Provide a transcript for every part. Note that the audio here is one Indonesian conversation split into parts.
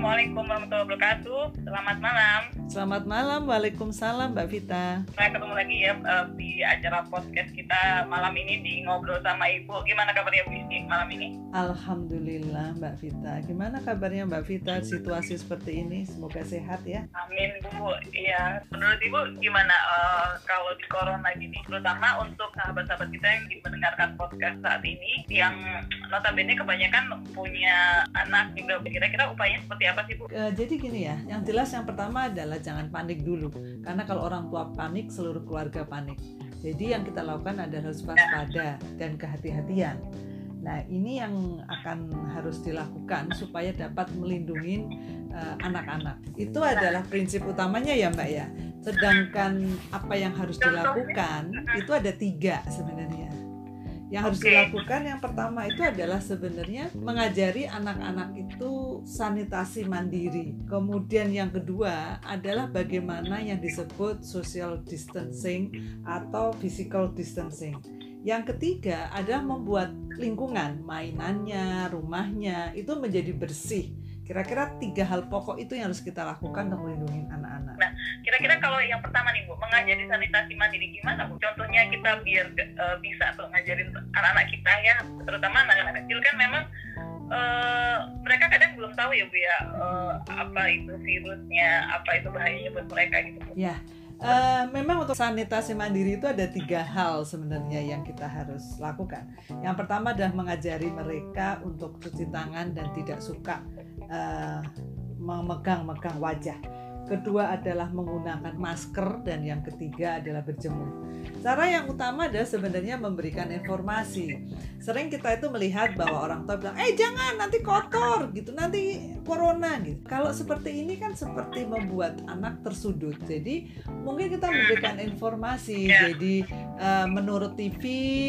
Assalamualaikum warahmatullahi wabarakatuh. Selamat malam. Selamat malam, Waalaikumsalam Mbak Vita. Saya ketemu lagi ya uh, di acara podcast kita malam ini di ngobrol sama Ibu. Gimana kabarnya Bu Isti malam ini? Alhamdulillah Mbak Vita. Gimana kabarnya Mbak Vita situasi seperti ini? Semoga sehat ya. Amin Bu. Iya. Menurut Ibu gimana uh, kalau di corona gini, terutama untuk sahabat-sahabat kita yang mendengarkan podcast saat ini, yang notabene kebanyakan punya anak juga. Kira-kira upayanya seperti apa sih Bu? Uh, jadi gini ya, yang jelas yang pertama adalah jangan panik dulu karena kalau orang tua panik seluruh keluarga panik jadi yang kita lakukan adalah waspada dan kehati-hatian Nah, ini yang akan harus dilakukan supaya dapat melindungi anak-anak. Uh, itu adalah prinsip utamanya ya, Mbak ya. Sedangkan apa yang harus dilakukan itu ada tiga sebenarnya. Yang harus dilakukan yang pertama itu adalah sebenarnya mengajari anak-anak itu sanitasi mandiri. Kemudian yang kedua adalah bagaimana yang disebut social distancing atau physical distancing. Yang ketiga adalah membuat lingkungan, mainannya, rumahnya itu menjadi bersih. Kira-kira tiga hal pokok itu yang harus kita lakukan untuk melindungi anak-anak. Kira-kira kalau yang pertama nih Bu, mengajari sanitasi mandiri gimana Bu? Contohnya kita biar uh, bisa tuh ngajarin anak-anak kita ya, terutama anak-anak kecil kan memang uh, mereka kadang belum tahu ya Bu ya uh, apa itu virusnya, apa itu bahayanya buat mereka gitu. Bu. Ya. Uh, memang untuk sanitasi mandiri itu ada tiga hal sebenarnya yang kita harus lakukan. Yang pertama adalah mengajari mereka untuk cuci tangan dan tidak suka uh, memegang-megang wajah kedua adalah menggunakan masker dan yang ketiga adalah berjemur. Cara yang utama adalah sebenarnya memberikan informasi. Sering kita itu melihat bahwa orang tua bilang, "Eh, jangan nanti kotor gitu, nanti corona gitu." Kalau seperti ini kan seperti membuat anak tersudut. Jadi, mungkin kita memberikan informasi. Jadi, uh, menurut TV,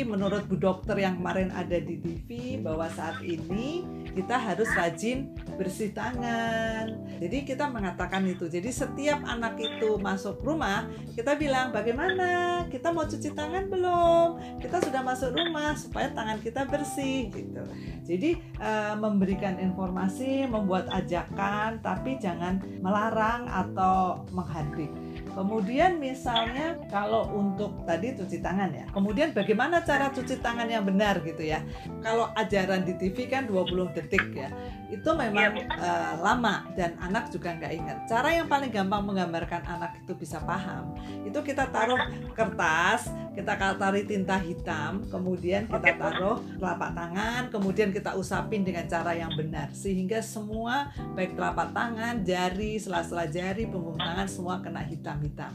menurut Bu Dokter yang kemarin ada di TV bahwa saat ini kita harus rajin bersih tangan. Jadi kita mengatakan itu. Jadi setiap anak itu masuk rumah, kita bilang bagaimana? Kita mau cuci tangan belum? Kita sudah masuk rumah supaya tangan kita bersih gitu. Jadi uh, memberikan informasi, membuat ajakan, tapi jangan melarang atau menghadik. Kemudian misalnya kalau untuk tadi cuci tangan ya. Kemudian bagaimana cara cuci tangan yang benar gitu ya. Kalau ajaran di TV kan 20 detik ya. Itu memang uh, lama dan anak juga nggak ingat. Cara yang paling gampang menggambarkan anak itu bisa paham, itu kita taruh kertas, kita taruh tinta hitam, kemudian kita taruh telapak tangan, kemudian kita usapin dengan cara yang benar sehingga semua baik telapak tangan, jari, sela-sela jari, punggung tangan semua kena hitam hitam.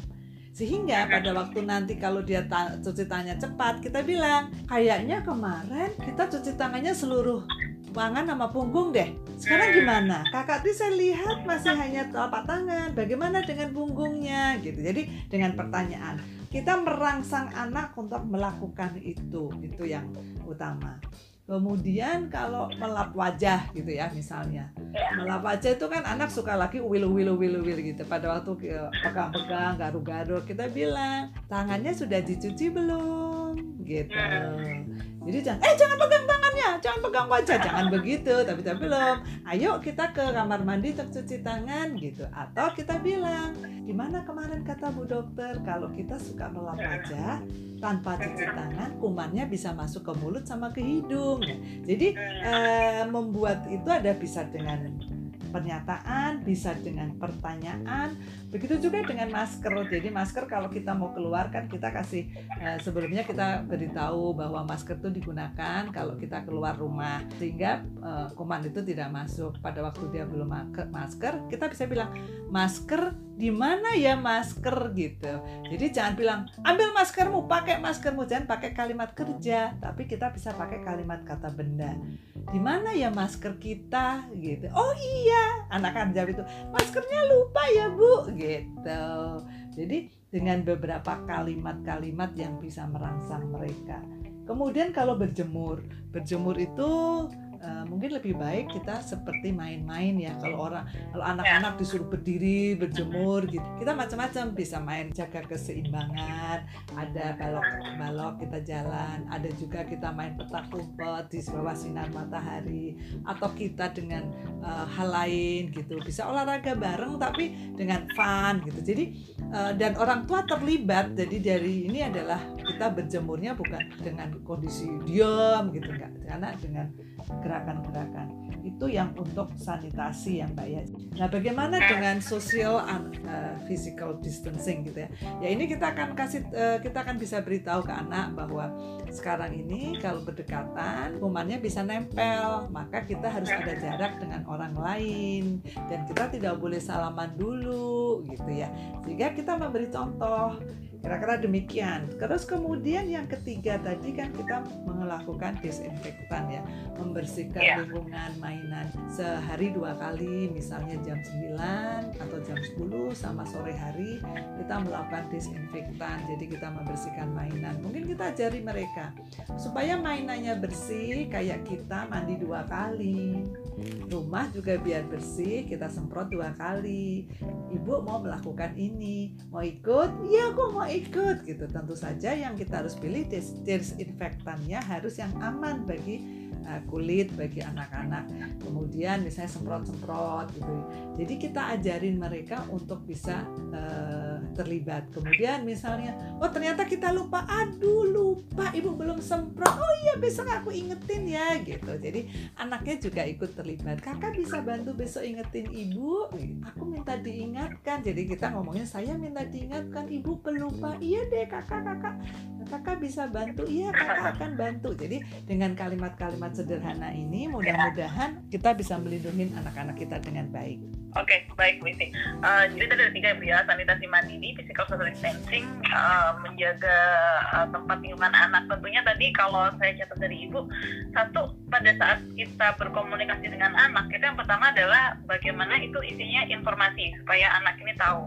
Sehingga pada waktu nanti kalau dia ta cuci tangannya cepat kita bilang kayaknya kemarin kita cuci tangannya seluruh tangan sama punggung deh. Sekarang gimana? Kakak tuh saya lihat masih hanya telapak tangan. Bagaimana dengan punggungnya? Gitu. Jadi dengan pertanyaan kita merangsang anak untuk melakukan itu. Itu yang utama Kemudian kalau melap wajah gitu ya misalnya. Melap wajah itu kan anak suka lagi wil wil wil wil gitu. Pada waktu pegang-pegang garuk-garuk kita bilang, "Tangannya sudah dicuci belum?" gitu. Jadi jangan eh jangan pegang tangannya, jangan pegang wajah, jangan begitu. Tapi tapi belum. Ayo kita ke kamar mandi untuk cuci tangan gitu. Atau kita bilang, "Gimana kemarin kata Bu Dokter kalau kita suka melap wajah tanpa cuci tangan, kumannya bisa masuk ke mulut sama ke hidung." Jadi eh, membuat itu ada bisa dengan pernyataan, bisa dengan pertanyaan. Begitu juga dengan masker. Jadi masker kalau kita mau keluar kan kita kasih eh, sebelumnya kita beritahu bahwa masker itu digunakan kalau kita keluar rumah sehingga eh, kuman itu tidak masuk. Pada waktu dia belum masker, kita bisa bilang masker di mana ya masker gitu. Jadi jangan bilang ambil maskermu, pakai maskermu, jangan pakai kalimat kerja, tapi kita bisa pakai kalimat kata benda. Di mana ya masker kita gitu. Oh iya, anak akan jawab itu, maskernya lupa ya Bu gitu. Jadi dengan beberapa kalimat-kalimat yang bisa merangsang mereka. Kemudian kalau berjemur, berjemur itu uh, mungkin lebih baik kita seperti main-main ya. Kalau orang kalau anak-anak ya. disuruh berdiri berjemur gitu. Kita macam-macam bisa main jaga keseimbangan. Ada balok-balok kita jalan ada juga kita main petak umpet di bawah sinar matahari. Atau kita dengan uh, hal lain gitu. Bisa olahraga bareng tapi dengan fun gitu. Jadi uh, dan orang tua terlibat. Jadi dari ini adalah kita berjemurnya bukan dengan kondisi diam gitu enggak karena dengan gerakan-gerakan itu yang untuk sanitasi yang mbak ya. Nah bagaimana dengan social and uh, physical distancing gitu ya? Ya ini kita akan kasih uh, kita akan bisa beritahu ke anak bahwa sekarang ini kalau berdekatan kumannya bisa nempel maka kita harus ada jarak dengan orang lain dan kita tidak boleh salaman dulu gitu ya. Sehingga kita memberi contoh Kira-kira demikian. Terus kemudian yang ketiga tadi kan kita melakukan disinfektan ya, membersihkan yeah. lingkungan mainan sehari dua kali, misalnya jam 9 atau jam 10 sama sore hari kita melakukan disinfektan. Jadi kita membersihkan mainan. Mungkin kita ajari mereka supaya mainannya bersih kayak kita mandi dua kali. Rumah juga biar bersih, kita semprot dua kali. Ibu mau melakukan ini, mau ikut? Iya, aku mau ikut gitu. Tentu saja yang kita harus pilih disinfektannya harus yang aman bagi kulit bagi anak-anak. Kemudian misalnya semprot-semprot gitu. Jadi kita ajarin mereka untuk bisa uh, terlibat. Kemudian misalnya oh ternyata kita lupa. Aduh lupa ibu belum semprot. Oh iya besok aku ingetin ya gitu. Jadi anaknya juga ikut terlibat. Kakak bisa bantu besok ingetin ibu? Aku minta diingatkan. Jadi kita ngomongnya saya minta diingatkan ibu pelupa iya deh kakak kakak kakak bisa bantu iya kakak akan bantu jadi dengan kalimat-kalimat sederhana ini mudah-mudahan kita bisa melindungi anak-anak kita dengan baik Oke, okay, baik Bu Iti. Uh, jadi tadi ada tiga ya, sanitasi mandiri, physical social distancing, uh, menjaga uh, tempat lingkungan anak. Tentunya tadi kalau saya catat dari Ibu, satu pada saat kita berkomunikasi dengan anak, itu yang pertama adalah bagaimana itu isinya informasi supaya anak ini tahu.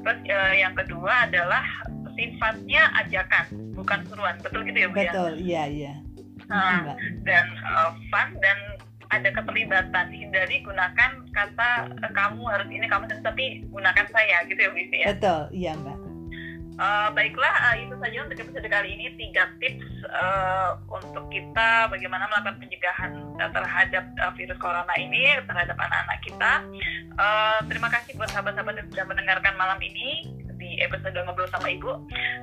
Terus uh, yang kedua adalah sifatnya ajakan, bukan suruhan. Betul gitu ya Bu ya? Betul, iya iya. Nah, dan uh, fun dan ada keterlibatan hindari gunakan kata kamu harus ini kamu harus tapi gunakan saya gitu ya Bu ya betul iya mbak Uh, baiklah, uh, itu saja untuk episode kali ini tiga tips uh, untuk kita bagaimana melakukan pencegahan uh, terhadap uh, virus corona ini terhadap anak-anak kita. Uh, terima kasih buat sahabat-sahabat yang sudah mendengarkan malam ini episode ngobrol sama ibu.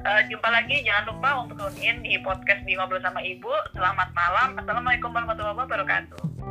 Uh, jumpa lagi, jangan lupa untuk tune di podcast di ngobrol sama ibu. Selamat malam, assalamualaikum warahmatullahi wabarakatuh.